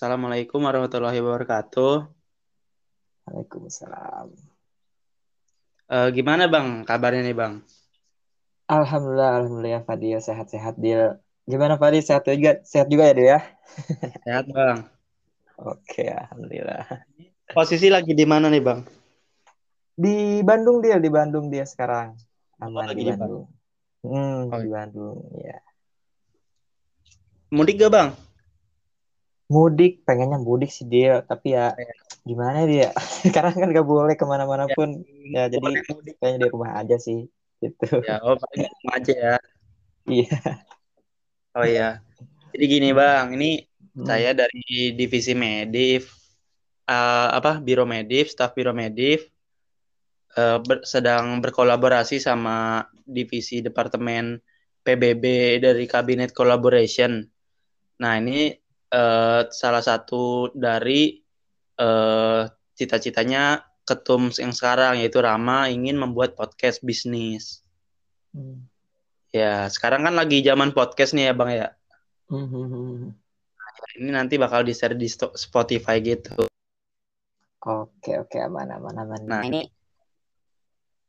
Assalamualaikum warahmatullahi wabarakatuh. Waalaikumsalam. Eh, gimana Bang kabarnya nih Bang? Alhamdulillah, alhamdulillah Fadil sehat-sehat Dil. Gimana Fadil sehat juga? Sehat juga ya Dil ya? Sehat Bang. Oke, alhamdulillah. Posisi lagi di mana nih Bang? Di Bandung Dil, di Bandung dia sekarang. Oh, Aman lagi di di Bandung. Hmm, Oh, di Bandung, ya. Mudik gak Bang? Mudik, pengennya mudik sih Dil, tapi ya Ya, gimana dia? Karena kan gak boleh ke mana-mana ya, pun. Ya, jadi mudik. kayaknya di rumah aja sih. Gitu. Ya, oh paling di rumah aja ya. Iya. Oh iya. Jadi gini Bang, ini Hmm. saya dari divisi Medif, eh, apa Biro Medif, staf Biro Medif, eh, ber- sedang berkolaborasi sama divisi Departemen PBB dari Kabinet Collaboration. Nah, ini eh, salah satu dari eh, cita-citanya ketum yang sekarang yaitu Rama ingin membuat podcast bisnis. Hmm. Ya, sekarang kan lagi zaman podcast nih ya Bang ya. Hmm, hmm, hmm. Ini nanti bakal di-share di Spotify gitu. Oke, oke, aman, aman, aman. Nah, Nah, ini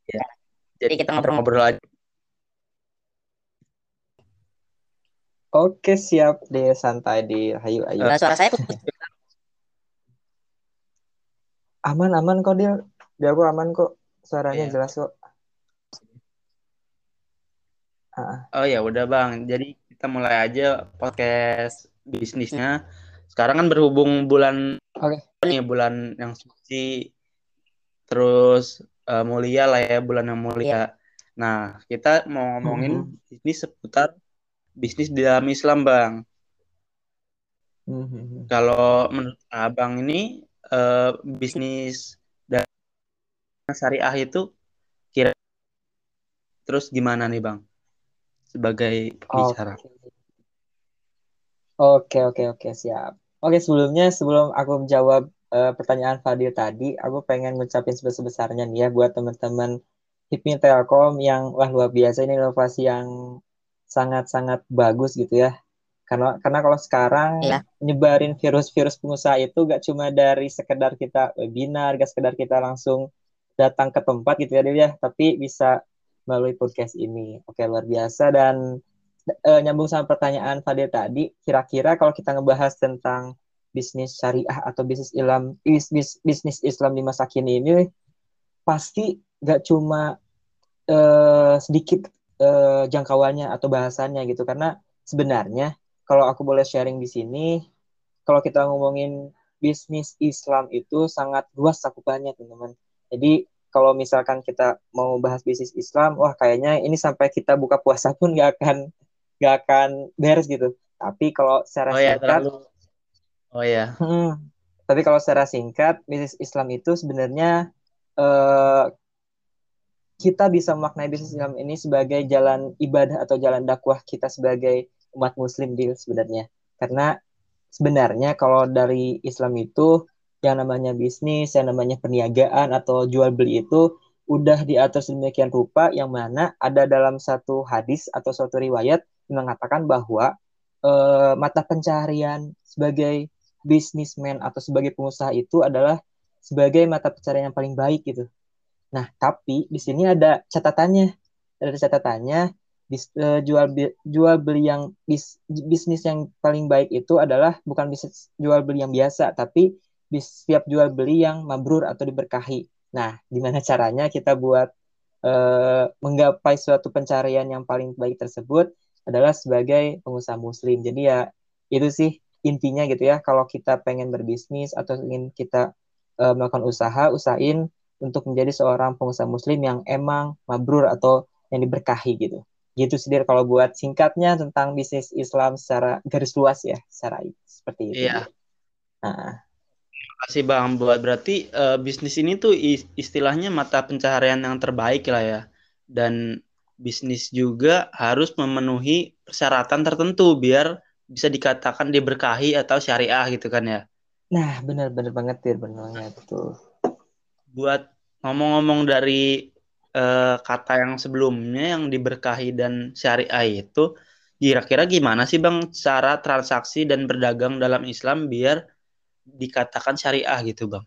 ya. jadi Jadi kita ngobrol-ngobrol. ngobrol aja. Oke, siap deh, santai di Ayo, ayo. Eh, suara saya. Aman, aman kok dia. Dia aku aman kok. Suaranya Iya. jelas kok. Ah, Oh ya udah Bang. Jadi kita mulai aja podcast bisnisnya. Sekarang kan berhubung bulan Oke. ini bulan yang suci terus eh, mulia lah ya bulan yang mulia. Nah, kita mau ngomongin Mhm. bisnis seputar bisnis di dalam Islam, Bang. Mhm. Kalau menurut Abang ini eh, bisnis dan syariah itu kira terus gimana nih, Bang? Sebagai pembicara. Oke, oke, oke, siap. Oke, sebelumnya sebelum aku menjawab eh, pertanyaan Fadil tadi, aku pengen ngucapin sebesar-besarnya nih ya buat teman-teman HIPMI Telkom yang wah luar biasa ini inovasi yang sangat-sangat bagus gitu ya. Karena karena kalau sekarang Iya. nyebarin virus-virus pengusaha itu gak cuma dari sekedar kita webinar, gak sekedar kita langsung datang ke tempat gitu ya, ya, tapi bisa melalui podcast ini. Oke, luar biasa dan eh, nyambung sama pertanyaan Fadil tadi, kira-kira kalau kita ngebahas tentang bisnis syariah atau bisnis Islam bisnis bisnis Islam di masa kini ini pasti gak cuma eh, sedikit eh, jangkauannya atau bahasannya gitu karena sebenarnya kalau aku boleh sharing di sini kalau kita ngomongin bisnis Islam itu sangat luas cakupannya teman-teman jadi kalau misalkan kita mau bahas bisnis Islam wah kayaknya ini sampai kita buka puasa pun gak akan gak akan beres gitu tapi kalau secara Oh ya, singkat terlalu. Oh ya. Hmm. Tapi kalau secara singkat, bisnis Islam itu sebenarnya eh, kita bisa memaknai bisnis Islam ini sebagai jalan ibadah atau jalan dakwah kita sebagai umat Muslim di sebenarnya. Karena sebenarnya kalau dari Islam itu yang namanya bisnis, yang namanya perniagaan atau jual beli itu udah diatur sedemikian rupa yang mana ada dalam satu hadis atau suatu riwayat mengatakan bahwa eh, mata pencaharian sebagai bisnismen atau sebagai pengusaha itu adalah sebagai mata pencaharian yang paling baik gitu. Nah, tapi di sini ada catatannya. Ada catatannya bis, eh, jual bi- jual beli yang bis- bisnis yang paling baik itu adalah bukan bisnis jual beli yang biasa, tapi bis, setiap jual beli yang mabrur atau diberkahi. Nah, gimana caranya kita buat eh, menggapai suatu pencarian yang paling baik tersebut adalah sebagai pengusaha muslim. Jadi ya itu sih intinya gitu ya. Kalau kita pengen berbisnis atau ingin kita eh, melakukan usaha, usahain untuk menjadi seorang pengusaha muslim yang emang mabrur atau yang diberkahi gitu. Gitu sih Dir, kalau buat singkatnya tentang bisnis Islam secara garis luas ya, secara seperti itu. Iya. Nah, Makasih Bang buat berarti eh, bisnis ini tuh is- istilahnya mata pencaharian yang terbaik lah ya. Dan bisnis juga harus memenuhi persyaratan tertentu biar bisa dikatakan diberkahi atau syariah gitu kan ya. nah benar-benar banget Dir, benar banget betul. Buat ngomong-ngomong dari eh, kata yang sebelumnya yang diberkahi dan syariah itu kira-kira gimana sih Bang cara transaksi dan berdagang dalam Islam biar dikatakan syariah gitu bang?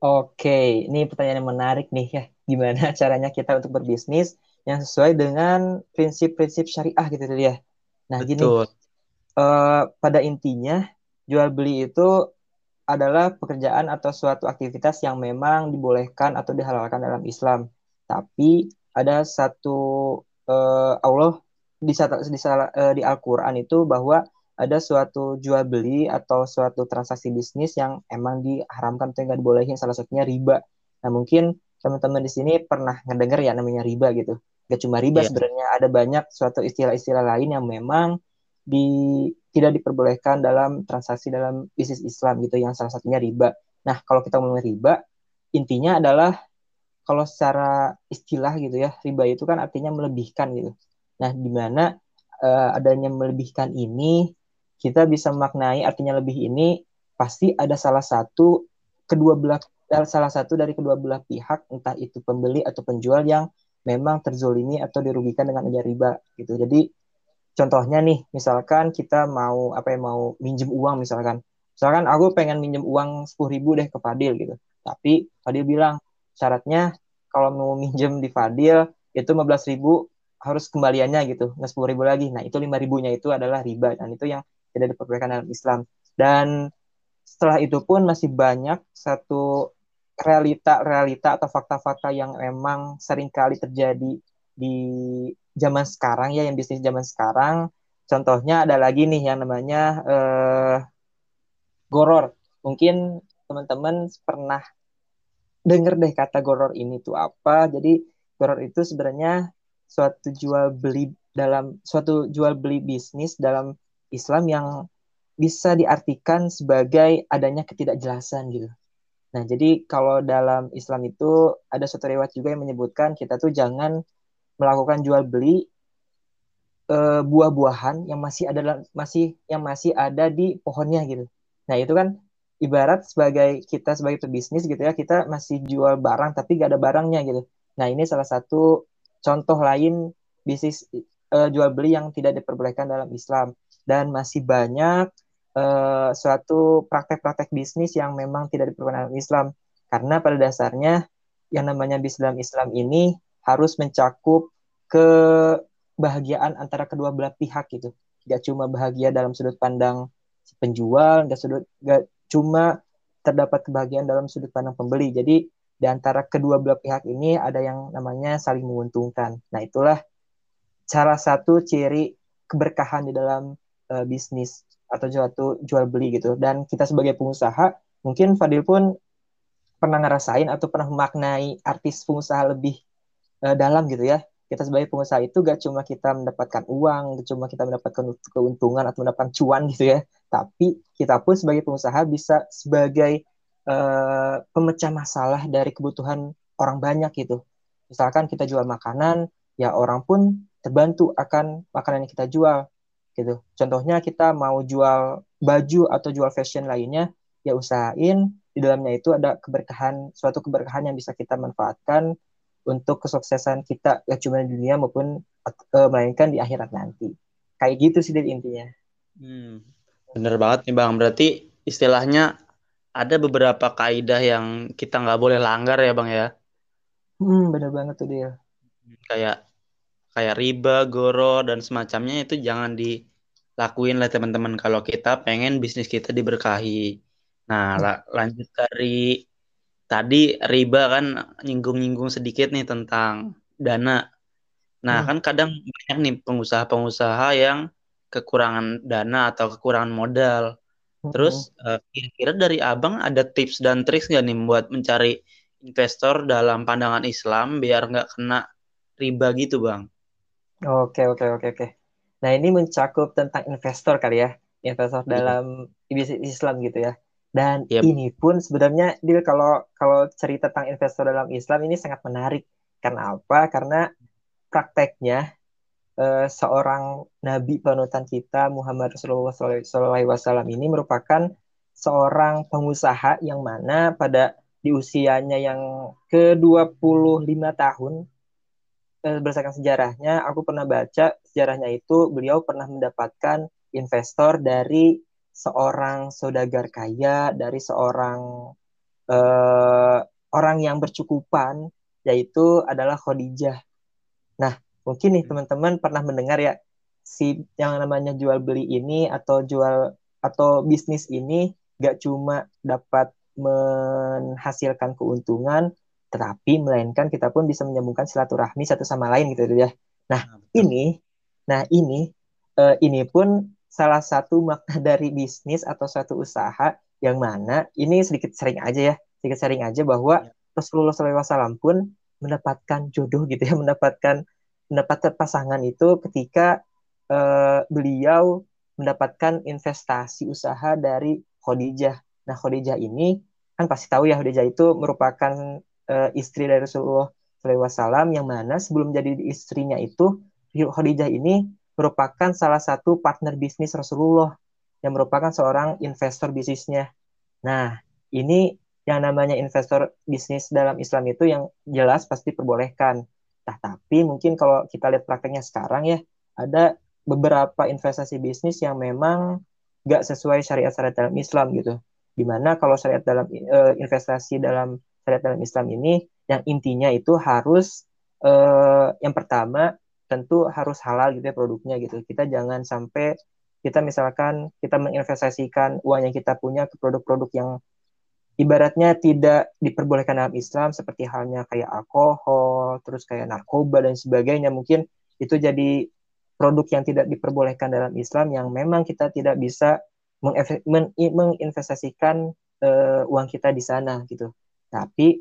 Oke, ini pertanyaan yang menarik nih ya. Gimana caranya kita untuk berbisnis yang sesuai dengan prinsip-prinsip syariah gitu ya. Nah, Betul. gini, uh, pada intinya jual beli itu adalah pekerjaan atau suatu aktivitas yang memang dibolehkan atau dihalalkan dalam Islam. Tapi ada satu uh, Allah di, di, uh, di Al-Qur'an itu bahwa ada suatu jual beli atau suatu transaksi bisnis yang emang diharamkan atau nggak dibolehin salah satunya riba. Nah mungkin teman-teman di sini pernah ngedenger ya namanya riba gitu. Gak cuma riba yeah. sebenarnya ada banyak suatu istilah-istilah lain yang memang di tidak diperbolehkan dalam transaksi dalam bisnis Islam gitu yang salah satunya riba. Nah, kalau kita ngomong riba, intinya adalah kalau secara istilah gitu ya, riba itu kan artinya melebihkan gitu. Nah, di mana uh, adanya melebihkan ini kita bisa memaknai artinya lebih ini pasti ada salah satu kedua belah salah satu dari kedua belah pihak entah itu pembeli atau penjual yang memang terzolimi atau dirugikan dengan adanya riba gitu. Jadi contohnya nih misalkan kita mau apa ya mau minjem uang misalkan. Misalkan aku pengen minjem uang sepuluh ribu deh ke Fadil gitu. Tapi Fadil bilang syaratnya kalau mau minjem di Fadil itu lima belas ribu harus kembaliannya gitu. Nggak sepuluh ribu lagi. Nah itu lima ribunya itu adalah riba. Dan itu yang tidak diperbolehkan dalam Islam. Dan setelah itu pun masih banyak satu realita-realita atau fakta-fakta yang memang sering kali terjadi di zaman sekarang ya yang bisnis zaman sekarang. Contohnya ada lagi nih yang namanya uh, goror. Mungkin teman-teman pernah dengar deh kata goror ini tuh apa. Jadi goror itu sebenarnya suatu jual beli dalam suatu jual beli bisnis dalam Islam yang bisa diartikan sebagai adanya ketidakjelasan gitu. Nah, jadi kalau dalam Islam itu ada suatu riwayat juga yang menyebutkan kita tuh jangan melakukan jual beli uh, buah-buahan yang masih ada masih yang masih ada di pohonnya gitu. Nah itu kan ibarat sebagai kita sebagai pebisnis gitu ya kita masih jual barang tapi gak ada barangnya gitu. Nah ini salah satu contoh lain bisnis uh, jual beli yang tidak diperbolehkan dalam Islam dan masih banyak uh, suatu praktek-praktek bisnis yang memang tidak diperbolehkan dalam Islam karena pada dasarnya yang namanya bisnis dalam Islam ini harus mencakup kebahagiaan antara kedua belah pihak gitu. Gak cuma bahagia dalam sudut pandang penjual, gak sudut gak cuma terdapat kebahagiaan dalam sudut pandang pembeli. Jadi di antara kedua belah pihak ini ada yang namanya saling menguntungkan. Nah, itulah salah satu ciri keberkahan di dalam uh, bisnis atau suatu jual beli gitu. Dan kita sebagai pengusaha, mungkin Fadil pun pernah ngerasain atau pernah memaknai artis pengusaha lebih uh, dalam gitu ya kita sebagai pengusaha itu gak cuma kita mendapatkan uang, gak cuma kita mendapatkan keuntungan atau mendapatkan cuan gitu ya, tapi kita pun sebagai pengusaha bisa sebagai uh, pemecah masalah dari kebutuhan orang banyak gitu. Misalkan kita jual makanan, ya orang pun terbantu akan makanan yang kita jual gitu. Contohnya kita mau jual baju atau jual fashion lainnya, ya usahain di dalamnya itu ada keberkahan, suatu keberkahan yang bisa kita manfaatkan untuk kesuksesan kita gak cuma di dunia maupun uh, melainkan di akhirat nanti. Kayak gitu sih dari intinya. Hmm, bener banget nih bang. Berarti istilahnya ada beberapa kaidah yang kita nggak boleh langgar ya bang ya. Hmm, bener banget tuh dia. Kayak kayak riba, goro dan semacamnya itu jangan dilakuin lah teman-teman kalau kita pengen bisnis kita diberkahi. Nah, la lanjut dari tadi riba kan nyinggung-nyinggung sedikit nih tentang dana. Nah, hmm. kan kadang banyak nih pengusaha-pengusaha yang kekurangan dana atau kekurangan modal. Hmm. Terus uh, kira-kira dari Abang ada tips dan trik nggak nih buat mencari investor dalam pandangan Islam biar nggak kena riba gitu, Bang? Oke, oke, oke, oke. Nah, ini mencakup tentang investor kali ya. Investor iya. dalam bisnis Islam gitu ya. Dan yep. ini pun sebenarnya dia kalau kalau cerita tentang investor dalam Islam ini sangat menarik. Karena apa? Karena prakteknya uh, seorang nabi panutan kita Muhammad Rasulullah SAW ini merupakan seorang pengusaha yang mana pada di usianya yang ke-25 tahun uh, berdasarkan sejarahnya aku pernah baca sejarahnya itu beliau pernah mendapatkan investor dari seorang saudagar kaya, dari seorang uh, orang yang bercukupan, yaitu adalah Khadijah. Nah, mungkin nih teman-teman pernah mendengar ya si yang namanya jual beli ini atau jual atau bisnis ini gak cuma dapat menghasilkan keuntungan, tetapi melainkan kita pun bisa menyambungkan silaturahmi satu sama lain gitu ya. Nah, nah ini, nah ini, uh, ini pun salah satu makna dari bisnis atau suatu usaha yang mana ini sedikit sering aja ya, sedikit sering aja bahwa. Rasulullah SAW pun mendapatkan jodoh gitu ya, mendapatkan mendapatkan pasangan itu ketika uh, beliau mendapatkan investasi usaha dari Khadijah. Nah, Khadijah ini kan pasti tahu ya Khadijah itu merupakan uh, istri dari Rasulullah SAW yang mana sebelum jadi istrinya itu Khadijah ini merupakan salah satu partner bisnis Rasulullah yang merupakan seorang investor bisnisnya. Nah, ini yang namanya investor bisnis dalam Islam itu yang jelas pasti perbolehkan. Nah, tapi mungkin kalau kita lihat prakteknya sekarang ya, ada beberapa investasi bisnis yang memang nggak sesuai syariat-syariat dalam Islam gitu. Di mana kalau syariat dalam uh, investasi dalam syariat dalam Islam ini, yang intinya itu harus uh, yang pertama tentu harus halal gitu ya produknya gitu. Kita jangan sampai kita misalkan kita menginvestasikan uang yang kita punya ke produk-produk yang ibaratnya tidak diperbolehkan dalam Islam seperti halnya kayak alkohol, terus kayak narkoba dan sebagainya. Mungkin itu jadi produk yang tidak diperbolehkan dalam Islam yang memang kita tidak bisa menginvestasikan uh, uang kita di sana gitu. Tapi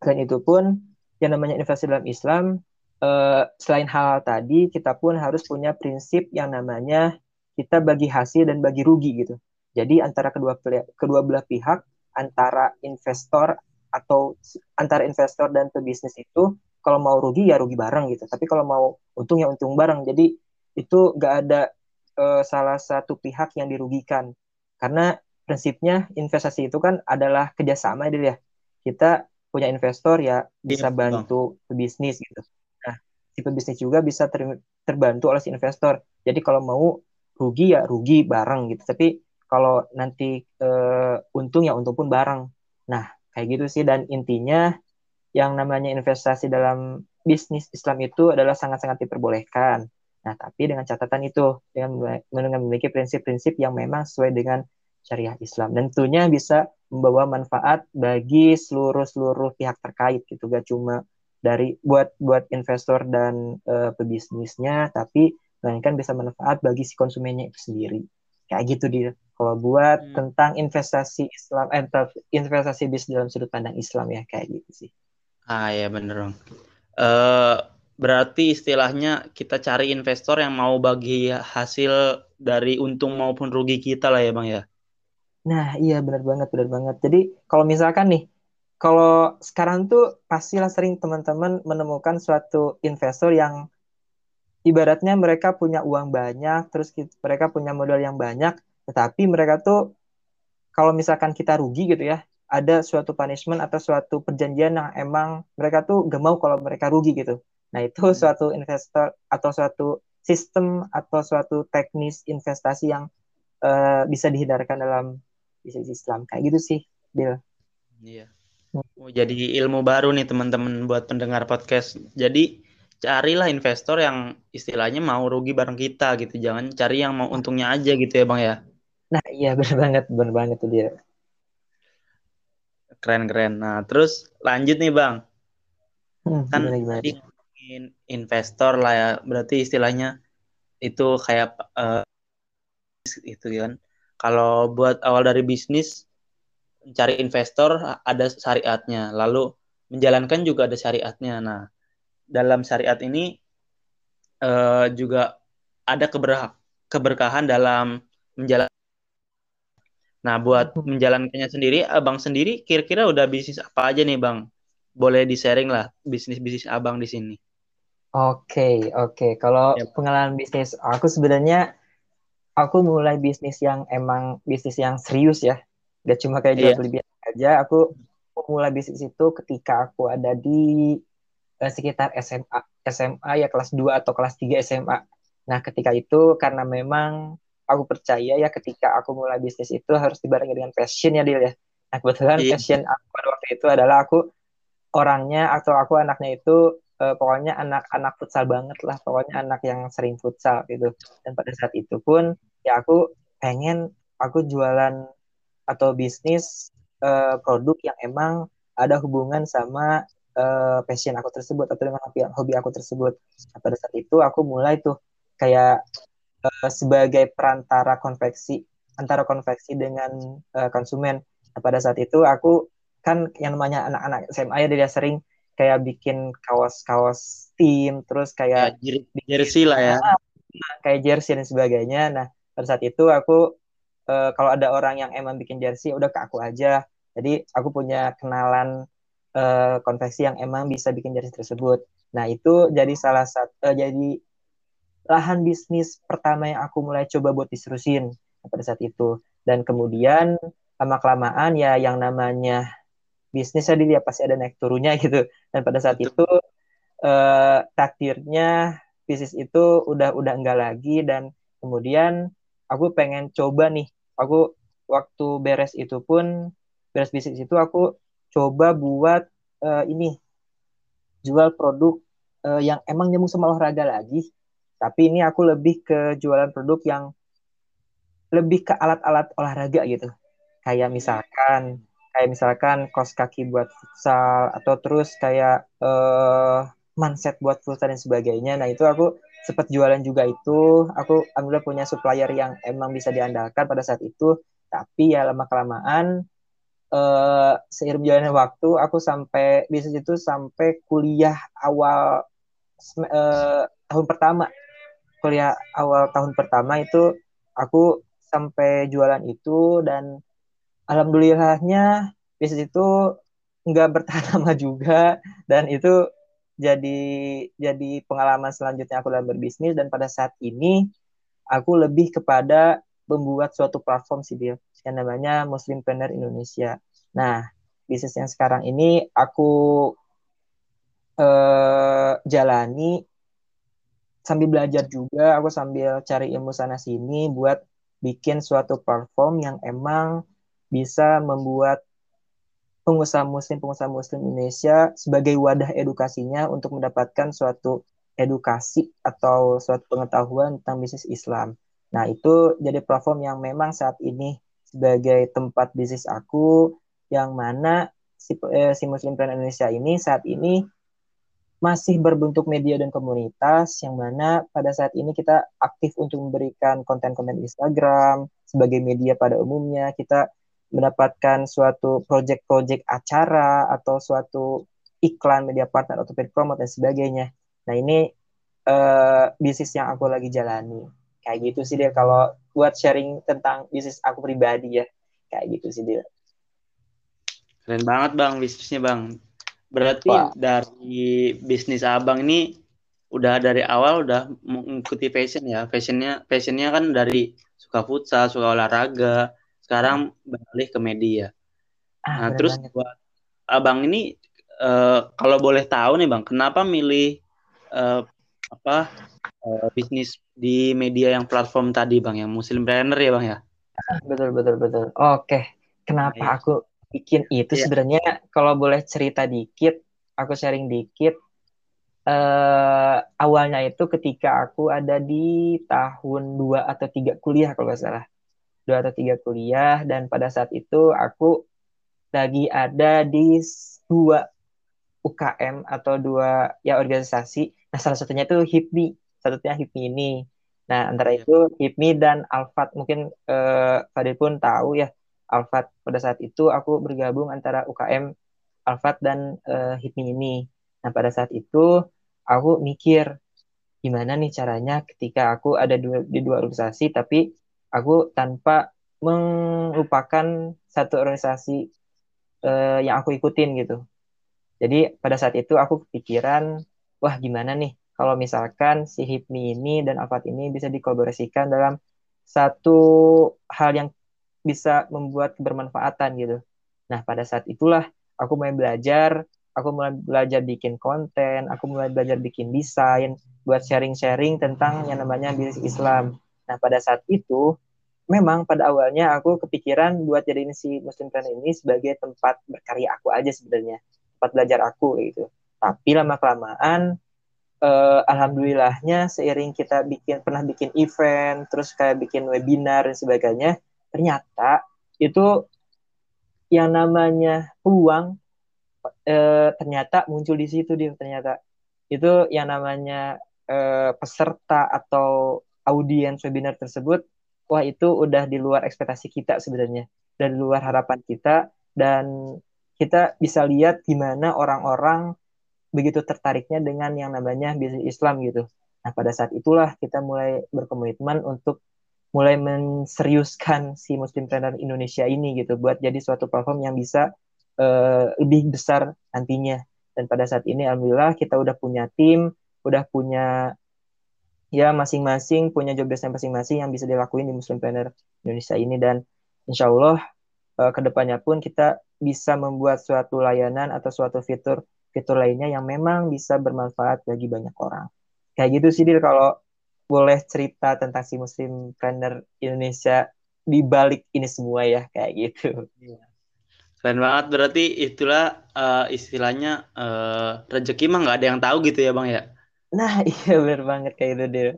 selain itu pun yang namanya investasi dalam Islam uh, selain hal tadi kita pun harus punya prinsip yang namanya kita bagi hasil dan bagi rugi gitu. Jadi antara kedua kedua belah pihak antara investor atau antara investor dan pebisnis itu kalau mau rugi ya rugi bareng gitu. Tapi kalau mau untung ya untung bareng. Jadi itu gak ada uh, salah satu pihak yang dirugikan karena prinsipnya investasi itu kan adalah kerjasama ya. Kita punya investor ya bisa iya, bantu pebisnis gitu si pebisnis juga bisa ter, terbantu oleh si investor. Jadi kalau mau rugi ya rugi bareng gitu. Tapi kalau nanti uh, untung ya untung pun bareng. Nah, kayak gitu sih dan intinya yang namanya investasi dalam bisnis Islam itu adalah sangat-sangat diperbolehkan. Nah, tapi dengan catatan itu dengan, dengan memiliki prinsip-prinsip yang memang sesuai dengan syariah Islam. Dan tentunya bisa membawa manfaat bagi seluruh seluruh pihak terkait gitu, gak cuma dari buat buat investor dan uh, pebisnisnya tapi melainkan bisa manfaat bagi si konsumennya itu sendiri. Kayak gitu dia kalau buat hmm. tentang investasi Islam eh, investasi bisnis dalam sudut pandang Islam ya kayak gitu sih. Ah ya bener dong uh, berarti istilahnya kita cari investor yang mau bagi hasil dari untung maupun rugi kita lah ya bang ya? Nah iya benar banget benar banget. Jadi kalau misalkan nih kalau sekarang tuh pastilah sering teman-teman menemukan suatu investor yang ibaratnya mereka punya uang banyak, terus kita, mereka punya modal yang banyak, tetapi mereka tuh kalau misalkan kita rugi gitu ya, ada suatu punishment atau suatu perjanjian yang emang mereka tuh gak mau kalau mereka rugi gitu. Nah itu hmm. suatu investor atau suatu sistem atau suatu teknis investasi yang uh, bisa dihindarkan dalam bisnis Islam kayak gitu sih, Bill. Iya. Oh, jadi ilmu baru nih teman-teman buat pendengar podcast. Jadi carilah investor yang istilahnya mau rugi bareng kita gitu. Jangan cari yang mau untungnya aja gitu ya bang ya. Nah iya benar banget, benar banget tuh dia. Keren-keren. Nah terus lanjut nih bang. Hmm, kan gimana, tadi investor lah ya. Berarti istilahnya itu kayak uh, itu kan. Kalau buat awal dari bisnis mencari investor ada syariatnya, lalu menjalankan juga ada syariatnya. Nah, dalam syariat ini uh, juga ada keber keberkahan dalam menjalankan. Nah, buat menjalankannya sendiri, abang sendiri kira-kira udah bisnis apa aja nih, bang? Boleh di-sharing lah bisnis-bisnis abang di sini. Oke, okay, oke. Okay. Kalau yep. pengalaman bisnis, aku sebenarnya aku mulai bisnis yang emang bisnis yang serius ya Gak cuma kayak jual iya. beli biasa aja. Aku mulai bisnis itu ketika aku ada di eh, sekitar SMA SMA ya kelas 2 atau kelas 3 SMA. Nah, ketika itu karena memang aku percaya ya ketika aku mulai bisnis itu harus dibarengi dengan passion ya Dil ya. Nah kebetulan iya. passion aku pada waktu itu adalah aku orangnya atau aku anaknya itu uh, pokoknya anak-anak futsal banget lah pokoknya anak yang sering futsal gitu dan pada saat itu pun ya aku pengen aku jualan atau bisnis uh, produk yang emang ada hubungan sama uh, passion aku tersebut atau dengan hobi, hobi aku tersebut. Nah, pada saat itu aku mulai tuh kayak uh, sebagai perantara konveksi antara konveksi dengan uh, konsumen. Nah, pada saat itu aku kan yang namanya anak-anak SMA ya dia sering kayak bikin kaos-kaos tim terus kayak ya, jersey lah ya. Nah, kayak jersey dan sebagainya. Nah pada saat itu aku uh, kalau ada orang yang emang bikin jersey udah ke aku aja. Jadi aku punya kenalan uh, konveksi yang emang bisa bikin jersey tersebut. Nah itu jadi salah satu uh, jadi lahan bisnis pertama yang aku mulai coba buat diserusin pada saat itu. Dan kemudian lama kelamaan ya yang namanya bisnis tadi dia pasti ada naik turunnya gitu. Dan pada saat itu eh, takdirnya bisnis itu udah udah enggak lagi. Dan kemudian aku pengen coba nih aku waktu beres itu pun beres bisnis itu aku coba buat uh, ini jual produk uh, yang emang nyambung sama olahraga lagi tapi ini aku lebih ke jualan produk yang lebih ke alat-alat olahraga gitu kayak misalkan kayak misalkan kos kaki buat futsal atau terus kayak uh, manset buat futsal dan sebagainya. Nah itu aku sempat jualan juga itu. Aku alhamdulillah punya supplier yang emang bisa diandalkan pada saat itu. Tapi ya lama kelamaan uh, seiring jalannya waktu aku sampai bisnis itu sampai kuliah awal uh, tahun pertama. Kuliah awal tahun pertama itu aku sampai jualan itu dan alhamdulillahnya bisnis itu nggak bertahan lama juga dan itu jadi jadi pengalaman selanjutnya aku dalam berbisnis dan pada saat ini aku lebih kepada membuat suatu platform sih dia yang namanya Muslim Planner Indonesia. Nah, bisnis yang sekarang ini aku eh, jalani sambil belajar juga, aku sambil cari ilmu sana sini buat bikin suatu platform yang emang bisa membuat pengusaha muslim pengusaha muslim Indonesia sebagai wadah edukasinya untuk mendapatkan suatu edukasi atau suatu pengetahuan tentang bisnis Islam. Nah, itu jadi platform yang memang saat ini sebagai tempat bisnis aku yang mana si, eh, si Muslim Plan Indonesia ini saat ini masih berbentuk media dan komunitas yang mana pada saat ini kita aktif untuk memberikan konten-konten Instagram sebagai media pada umumnya kita mendapatkan suatu project-project acara atau suatu iklan media partner atau paid promote dan sebagainya. Nah ini uh, bisnis yang aku lagi jalani. Kayak gitu sih dia kalau buat sharing tentang bisnis aku pribadi ya. Kayak gitu sih dia. Keren banget bang bisnisnya bang. Berarti Wah. dari bisnis abang ini udah dari awal udah mengikuti fashion ya. Fashionnya fashionnya kan dari suka futsal, suka olahraga, sekarang beralih ke media. Ah, nah, terus banget. buat abang ini uh, kalau boleh tahu nih bang, kenapa milih uh, apa uh, bisnis di media yang platform tadi bang, yang Muslim Planner ya bang ya? Betul betul betul. Oke, kenapa okay. aku bikin itu yeah. sebenarnya kalau boleh cerita dikit, aku sharing dikit. Uh, awalnya itu ketika aku ada di tahun 2 atau tiga kuliah kalau nggak salah dua atau tiga kuliah dan pada saat itu aku lagi ada di dua UKM atau dua ya organisasi. Nah salah satunya itu HIPMI, satunya HIPMI ini. Nah antara iya. itu HIPMI dan Alfat mungkin eh, Fadil pun tahu ya Alfat pada saat itu aku bergabung antara UKM Alfat dan eh, HIPMI ini. Nah pada saat itu aku mikir gimana nih caranya ketika aku ada dua, di dua organisasi tapi aku tanpa melupakan satu organisasi uh, yang aku ikutin gitu. Jadi pada saat itu aku kepikiran, wah gimana nih kalau misalkan si HIPMI ini dan Alfat ini bisa dikolaborasikan dalam satu hal yang bisa membuat kebermanfaatan gitu. Nah pada saat itulah aku mulai belajar, aku mulai belajar bikin konten, aku mulai belajar bikin desain, buat sharing-sharing tentang yang namanya bisnis Islam. Nah, pada saat itu memang pada awalnya aku kepikiran buat jadiin si Muslim Planner ini sebagai tempat berkarya aku aja sebenarnya, tempat belajar aku gitu. Tapi lama kelamaan uh, alhamdulillahnya seiring kita bikin pernah bikin event, terus kayak bikin webinar dan sebagainya, ternyata itu yang namanya peluang uh, ternyata muncul di situ dia ternyata itu yang namanya uh, peserta atau audiens webinar tersebut wah itu udah di luar ekspektasi kita sebenarnya dan di luar harapan kita dan kita bisa lihat gimana orang-orang begitu tertariknya dengan yang namanya bisnis Islam gitu. Nah pada saat itulah kita mulai berkomitmen untuk mulai menseriuskan si Muslim Trainer Indonesia ini gitu buat jadi suatu platform yang bisa uh, lebih besar nantinya. Dan pada saat ini alhamdulillah kita udah punya tim, udah punya ya masing-masing punya job desk masing-masing yang bisa dilakuin di Muslim Planner Indonesia ini dan insya Allah uh, ke depannya pun kita bisa membuat suatu layanan atau suatu fitur fitur lainnya yang memang bisa bermanfaat bagi banyak orang. Kayak gitu sih Dil kalau boleh cerita tentang si Muslim Planner Indonesia di balik ini semua ya kayak gitu. Iya. Keren banget berarti itulah uh, istilahnya uh, rezeki mah nggak ada yang tahu gitu ya bang ya? Nah, iya benar banget kayak itu deh.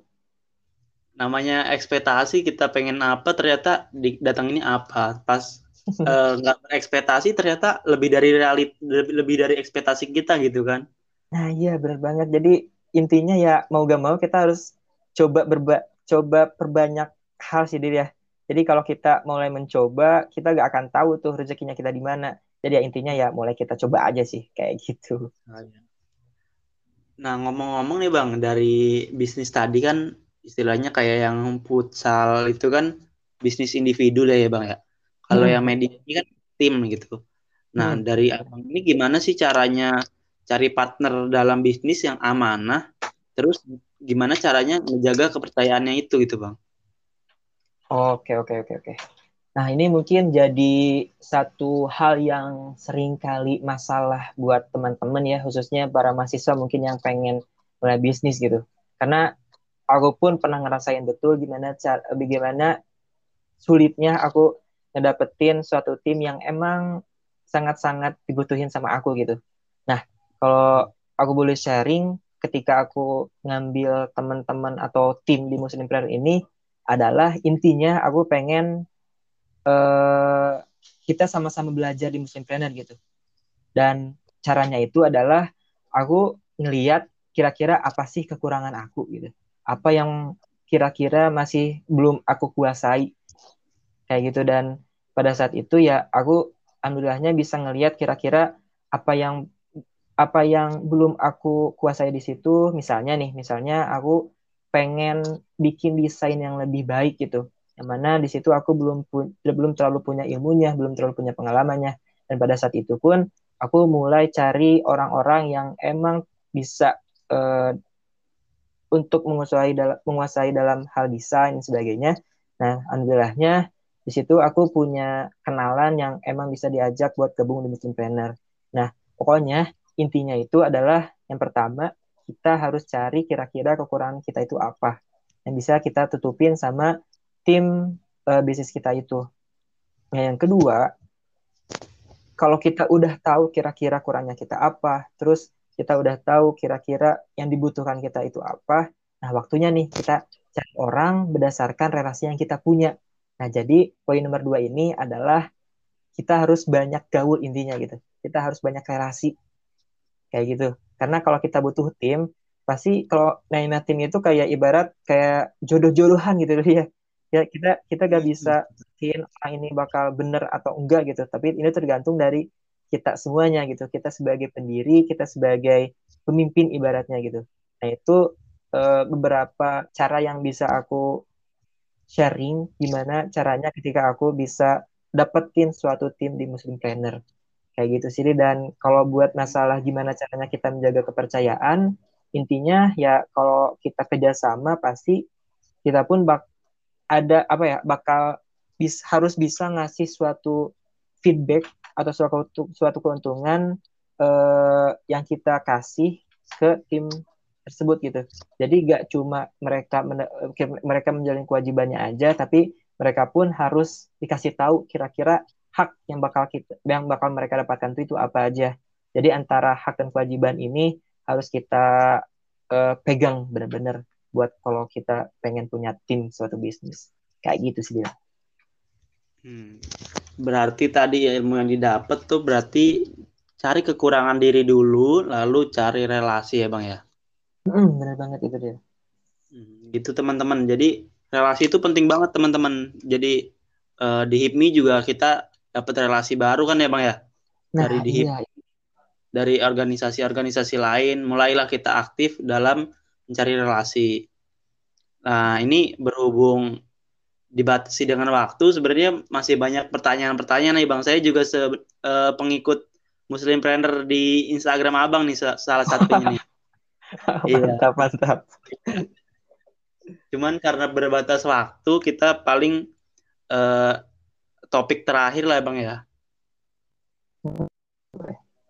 Namanya ekspektasi kita pengen apa ternyata di, datang ini apa. Pas eh, nggak uh, berekspektasi ternyata lebih dari realit lebih, lebih dari ekspektasi kita gitu kan. Nah, iya benar banget. Jadi intinya ya mau gak mau kita harus coba berba coba perbanyak hal sih dia ya. Jadi kalau kita mulai mencoba, kita gak akan tahu tuh rezekinya kita di mana. Jadi ya intinya ya mulai kita coba aja sih kayak gitu. Nah, iya. Nah, ngomong-ngomong nih Bang, dari bisnis tadi kan istilahnya kayak yang futsal itu kan bisnis individu lah ya Bang ya. Kalau hmm. yang media ini kan tim gitu. Nah, hmm. dari Abang ini gimana sih caranya cari partner dalam bisnis yang amanah? Terus gimana caranya menjaga kepercayaannya itu gitu Bang? Oke, oke, oke, oke. Nah, ini mungkin jadi satu hal yang sering kali masalah buat teman-teman ya, khususnya para mahasiswa mungkin yang pengen mulai bisnis gitu. Karena aku pun pernah ngerasain betul gimana cara bagaimana sulitnya aku ngedapetin suatu tim yang emang sangat-sangat dibutuhin sama aku gitu. Nah, kalau aku boleh sharing ketika aku ngambil teman-teman atau tim di Muslim Prayer ini adalah intinya aku pengen uh, kita sama-sama belajar di Muslim Planner gitu. Dan caranya itu adalah aku ngeliat kira-kira apa sih kekurangan aku gitu. Apa yang kira-kira masih belum aku kuasai. Kayak gitu dan pada saat itu ya aku alhamdulillahnya bisa ngeliat kira-kira apa yang apa yang belum aku kuasai di situ misalnya nih misalnya aku pengen bikin desain yang lebih baik gitu yang mana di situ aku belum belum terlalu punya ilmunya belum terlalu punya pengalamannya. Dan pada saat itu pun aku mulai cari orang-orang yang emang bisa uh, untuk menguasai dalam menguasai dalam hal desain dan sebagainya. Nah alhamdulillahnya di situ aku punya kenalan yang emang bisa diajak buat gabung di Muslim Planner. Nah pokoknya intinya itu adalah yang pertama kita harus cari kira-kira kekurangan kita itu apa. Yang bisa kita tutupin sama tim uh, bisnis kita itu. Nah, yang kedua, kalau kita udah tahu kira-kira kurangnya kita apa, terus kita udah tahu kira-kira yang dibutuhkan kita itu apa, nah waktunya nih kita cari orang berdasarkan relasi yang kita punya. Nah, jadi poin nomor dua ini adalah kita harus banyak gaul intinya gitu. Kita harus banyak relasi kayak gitu. Karena kalau kita butuh tim, pasti kalau naik tim itu kayak ibarat kayak jodoh-jodohan gitu ya ya kita kita gak bisa yakin orang ini bakal bener atau enggak gitu. Tapi ini tergantung dari kita semuanya gitu. Kita sebagai pendiri kita sebagai pemimpin ibaratnya gitu. Nah itu e, beberapa cara yang bisa aku sharing gimana caranya ketika aku bisa dapetin suatu tim di Muslim Planner. Kayak gitu sih dan kalau buat masalah gimana caranya kita menjaga kepercayaan intinya ya kalau kita kerjasama pasti kita pun bak ada apa ya bakal bis, harus bisa ngasih suatu feedback atau suatu suatu keuntungan uh, yang kita kasih ke tim tersebut gitu. Jadi gak cuma mereka mereka menjalin kewajibannya aja, tapi mereka pun harus dikasih tahu kira-kira hak yang bakal kita yang bakal mereka dapatkan itu itu apa aja. Jadi antara hak dan kewajiban ini harus kita uh, pegang benar-benar buat kalau kita pengen punya tim suatu bisnis kayak gitu sih dia. Hmm. Berarti tadi ilmu yang didapat tuh berarti cari kekurangan diri dulu, lalu cari relasi ya bang ya. Hmm, benar banget itu dia. Hmm, gitu teman-teman. Jadi relasi itu penting banget teman-teman. Jadi uh, di HIPMI juga kita dapat relasi baru kan ya bang ya. Nah, dari di iya. dari organisasi-organisasi lain, mulailah kita aktif dalam mencari relasi. Nah ini berhubung dibatasi dengan waktu sebenarnya masih banyak pertanyaan-pertanyaan nih bang. Saya juga se uh, pengikut Muslim Planner di Instagram abang nih salah satunya nih iya. mantap. Mantap cuman karena berbatas waktu kita paling uh, topik terakhir lah bang ya.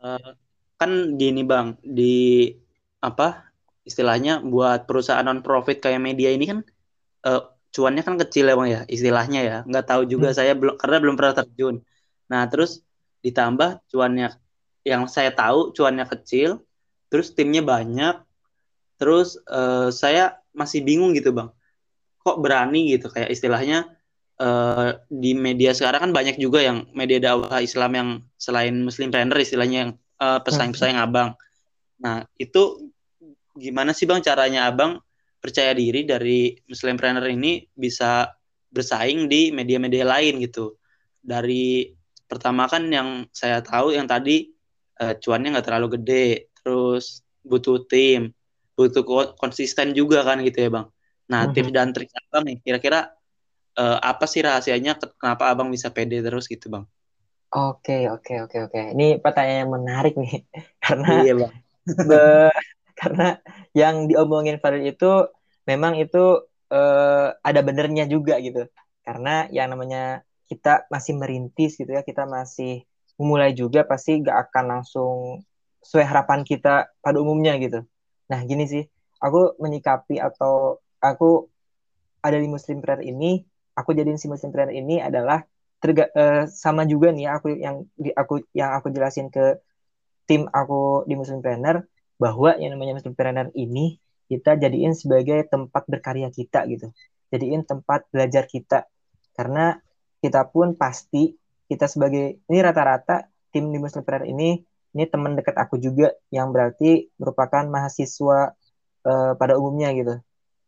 Uh, kan gini bang di apa istilahnya buat perusahaan non profit kayak media ini kan uh, cuannya kan kecil ya bang ya istilahnya ya nggak tahu juga hmm. saya belum karena belum pernah terjun nah terus ditambah cuannya yang saya tahu cuannya kecil terus timnya banyak terus uh, saya masih bingung gitu bang kok berani gitu kayak istilahnya uh, di media sekarang kan banyak juga yang media dakwah Islam yang selain Muslim Trainer istilahnya yang uh, pesaing-pesaing hmm. abang nah itu gimana sih bang caranya abang percaya diri dari Muslim Planner ini bisa bersaing di media-media lain gitu. Dari pertama kan yang saya tahu yang tadi uh, cuannya nggak terlalu gede, terus butuh tim, butuh konsisten juga kan gitu ya bang. Nah mm-hmm. tips dan trik abang nih, kira-kira uh, apa sih rahasianya kenapa abang bisa pede terus gitu bang? Oke oke oke oke. Ini pertanyaan yang menarik nih karena iya bang. Karena yang diomongin Farid itu memang itu uh, ada benernya juga gitu. Karena yang namanya kita masih merintis gitu ya kita masih memulai juga pasti gak akan langsung sesuai harapan kita pada umumnya gitu. Nah gini sih aku menyikapi atau aku ada di Muslim Prayer ini aku jadiin si Muslim Prayer ini adalah terga, uh, sama juga nih aku yang di, aku yang aku jelasin ke tim aku di Muslim Planner bahwa yang namanya Planner ini kita jadiin sebagai tempat berkarya kita gitu. Jadiin tempat belajar kita. Karena kita pun pasti kita sebagai ini rata-rata tim di Prayer ini ini teman dekat aku juga yang berarti merupakan mahasiswa uh, pada umumnya gitu.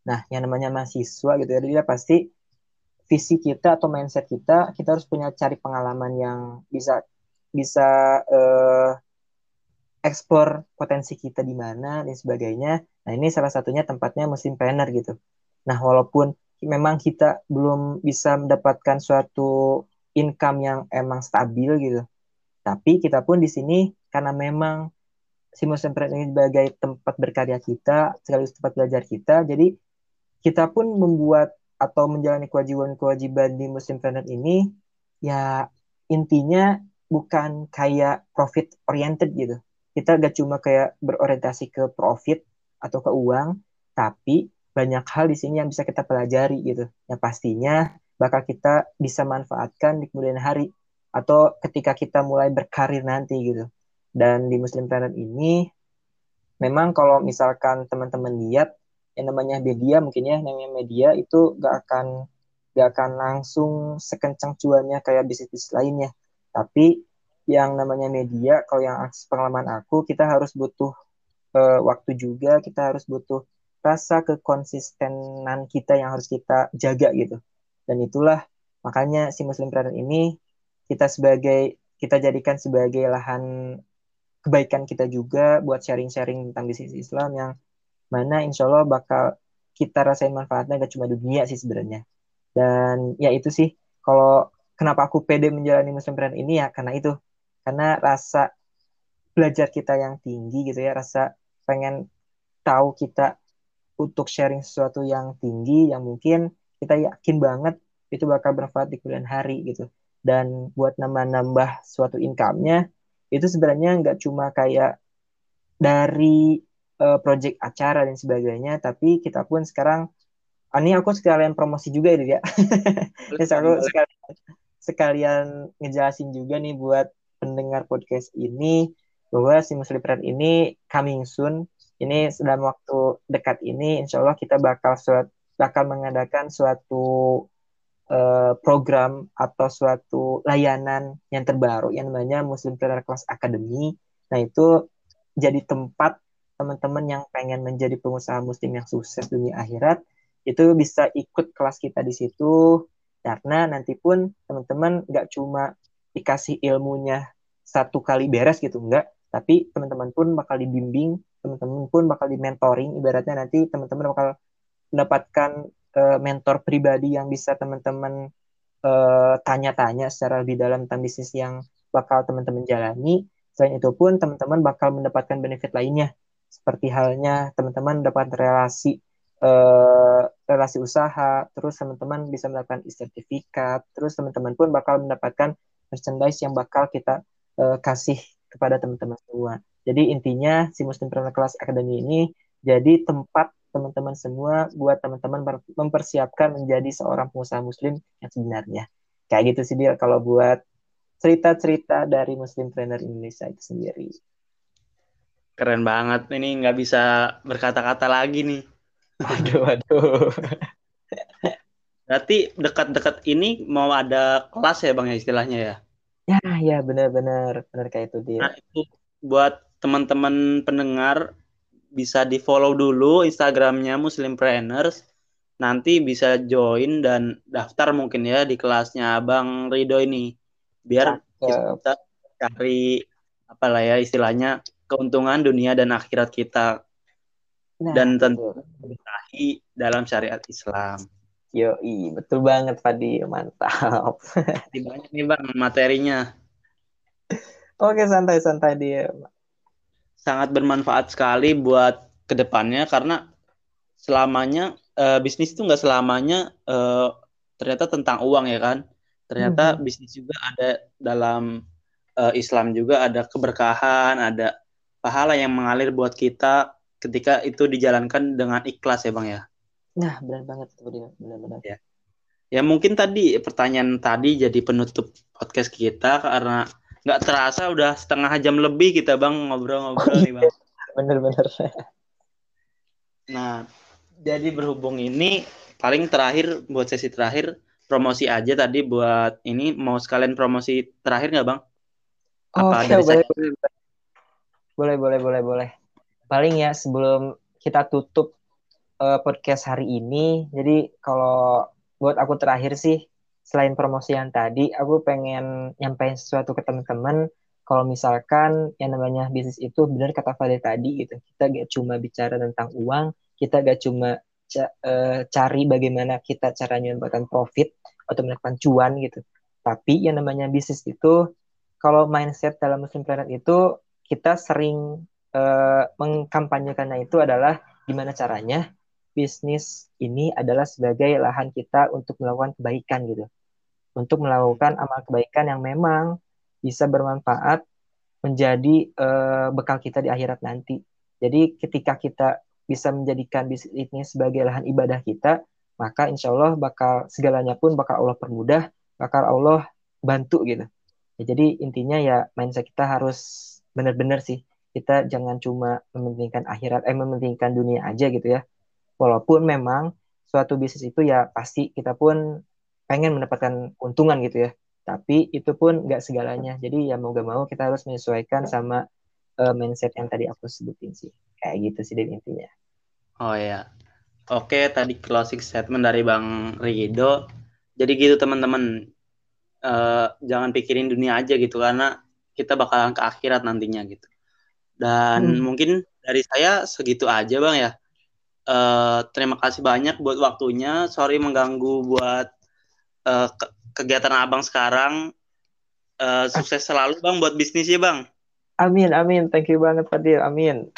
Nah yang namanya mahasiswa gitu ya dia pasti visi kita atau mindset kita kita harus punya cari pengalaman yang bisa bisa uh, eksplor potensi kita di mana dan sebagainya. Nah, ini salah satunya tempatnya musim planner gitu. Nah, walaupun memang kita belum bisa mendapatkan suatu income yang emang stabil gitu. Tapi kita pun di sini karena memang si musim planner ini sebagai tempat berkarya kita, sekaligus tempat belajar kita, jadi kita pun membuat atau menjalani kewajiban-kewajiban di musim planner ini ya intinya bukan kayak profit oriented gitu kita gak cuma kayak berorientasi ke profit atau ke uang, tapi banyak hal di sini yang bisa kita pelajari gitu. Yang pastinya bakal kita bisa manfaatkan di kemudian hari atau ketika kita mulai berkarir nanti gitu. Dan di Muslim Planet ini memang kalau misalkan teman-teman lihat yang namanya media mungkin ya namanya media itu gak akan gak akan langsung sekencang cuannya kayak bisnis-bisnis lainnya. Tapi yang namanya media kalau yang pengalaman aku kita harus butuh uh, waktu juga kita harus butuh rasa kekonsistenan kita yang harus kita jaga gitu. Dan itulah makanya si Muslim Planner ini kita sebagai kita jadikan sebagai lahan kebaikan kita juga buat sharing-sharing tentang bisnis Islam yang mana insya Allah bakal kita rasain manfaatnya gak cuma dunia sih sebenarnya. Dan ya itu sih kalau kenapa aku pede menjalani Muslim Planner ini ya karena itu karena rasa belajar kita yang tinggi gitu ya rasa pengen tahu kita untuk sharing sesuatu yang tinggi yang mungkin kita yakin banget itu bakal bermanfaat di kemudian hari gitu. Dan buat nambah-nambah suatu income-nya itu sebenarnya nggak cuma kayak dari uh, project acara dan sebagainya tapi kita pun sekarang ah, ini aku sekalian promosi juga ya ya. Aku sekalian sekalian ngejelasin juga nih buat pendengar podcast ini bahwa si Muslim Friend ini coming soon ini dalam waktu dekat ini insya Allah kita bakal suat, bakal mengadakan suatu uh, program atau suatu layanan yang terbaru yang namanya Muslim Trainer Class Academy. Nah, itu jadi tempat teman-teman yang pengen menjadi pengusaha muslim yang sukses dunia akhirat itu bisa ikut kelas kita di situ karena nanti pun teman-teman nggak cuma dikasih ilmunya satu kali beres gitu enggak. Tapi teman-teman pun bakal dibimbing teman-teman pun bakal di mentoring ibaratnya nanti teman-teman bakal mendapatkan uh, mentor pribadi yang bisa teman-teman uh, tanya-tanya secara lebih dalam tentang bisnis yang bakal teman-teman jalani. Selain itu pun teman-teman bakal mendapatkan benefit lainnya. Seperti halnya teman-teman dapat relasi uh, relasi usaha, terus teman-teman bisa mendapatkan sertifikat, terus teman-teman pun bakal mendapatkan merchandise yang bakal kita uh, kasih kepada teman-teman semua. Jadi intinya si Muslim Premier Class Academy ini jadi tempat teman-teman semua buat teman-teman mempersiapkan menjadi seorang pengusaha muslim yang sebenarnya. Kayak gitu sih dia kalau buat cerita-cerita dari Muslim Trainer Indonesia itu sendiri. Keren banget. Ini nggak bisa berkata-kata lagi nih. Waduh, waduh. Berarti dekat-dekat ini mau ada kelas ya Bang ya istilahnya ya? Ya, ya benar-benar. Benar kayak itu dia. Nah, itu buat teman-teman pendengar bisa di follow dulu Instagramnya Muslimpreneurs nanti bisa join dan daftar mungkin ya di kelasnya Bang Rido ini biar kita cari apa lah ya istilahnya keuntungan dunia dan akhirat kita nah, dan tentu dalam syariat Islam. Yo, betul banget Fadi, mantap. Banyak nih Bang materinya. Oke, santai-santai dia sangat bermanfaat sekali buat ke depannya karena selamanya uh, bisnis itu nggak selamanya uh, ternyata tentang uang ya kan ternyata hmm. bisnis juga ada dalam uh, Islam juga ada keberkahan ada pahala yang mengalir buat kita ketika itu dijalankan dengan ikhlas ya bang ya nah benar banget itu benar-benar ya ya mungkin tadi pertanyaan tadi jadi penutup podcast kita karena nggak terasa udah setengah jam lebih kita bang ngobrol-ngobrol nih bang. Bener-bener. Nah, jadi berhubung ini paling terakhir buat sesi terakhir promosi aja tadi buat ini mau sekalian promosi terakhir nggak bang? Apa oh, dari boleh, saya? boleh, boleh, boleh, boleh. Paling ya sebelum kita tutup uh, podcast hari ini, jadi kalau buat aku terakhir sih selain promosi yang tadi, aku pengen nyampaikan sesuatu ke teman-teman. Kalau misalkan yang namanya bisnis itu benar kata Fadil tadi gitu, kita gak cuma bicara tentang uang, kita gak cuma ca uh, cari bagaimana kita caranya mendapatkan profit atau mendapatkan cuan gitu. Tapi yang namanya bisnis itu, kalau mindset dalam Muslim Planet itu kita sering uh, mengkampanyekannya itu adalah gimana caranya bisnis ini adalah sebagai lahan kita untuk melakukan kebaikan gitu. Untuk melakukan amal kebaikan yang memang bisa bermanfaat menjadi uh, bekal kita di akhirat nanti. Jadi ketika kita bisa menjadikan bisnis ini sebagai lahan ibadah kita, maka insya Allah bakal segalanya pun bakal Allah permudah, bakal Allah bantu gitu. Ya, jadi intinya ya mindset kita harus benar-benar sih kita jangan cuma mementingkan akhirat, eh mementingkan dunia aja gitu ya walaupun memang suatu bisnis itu ya pasti kita pun pengen mendapatkan keuntungan gitu ya. Tapi itu pun nggak segalanya. Jadi ya mau gak mau kita harus menyesuaikan sama uh, mindset yang tadi aku sebutin sih. Kayak gitu sih dari intinya. Oh ya oke tadi closing statement dari bang Rido. Jadi gitu teman-teman. Uh, jangan pikirin dunia aja gitu karena kita bakalan ke akhirat nantinya gitu. Dan hmm. mungkin dari saya segitu aja bang ya Uh, terima kasih banyak buat waktunya. Sorry mengganggu buat uh, ke kegiatan abang sekarang. Uh, sukses selalu bang buat bisnisnya bang. Amin, amin. Thank you banget Fadil. Amin.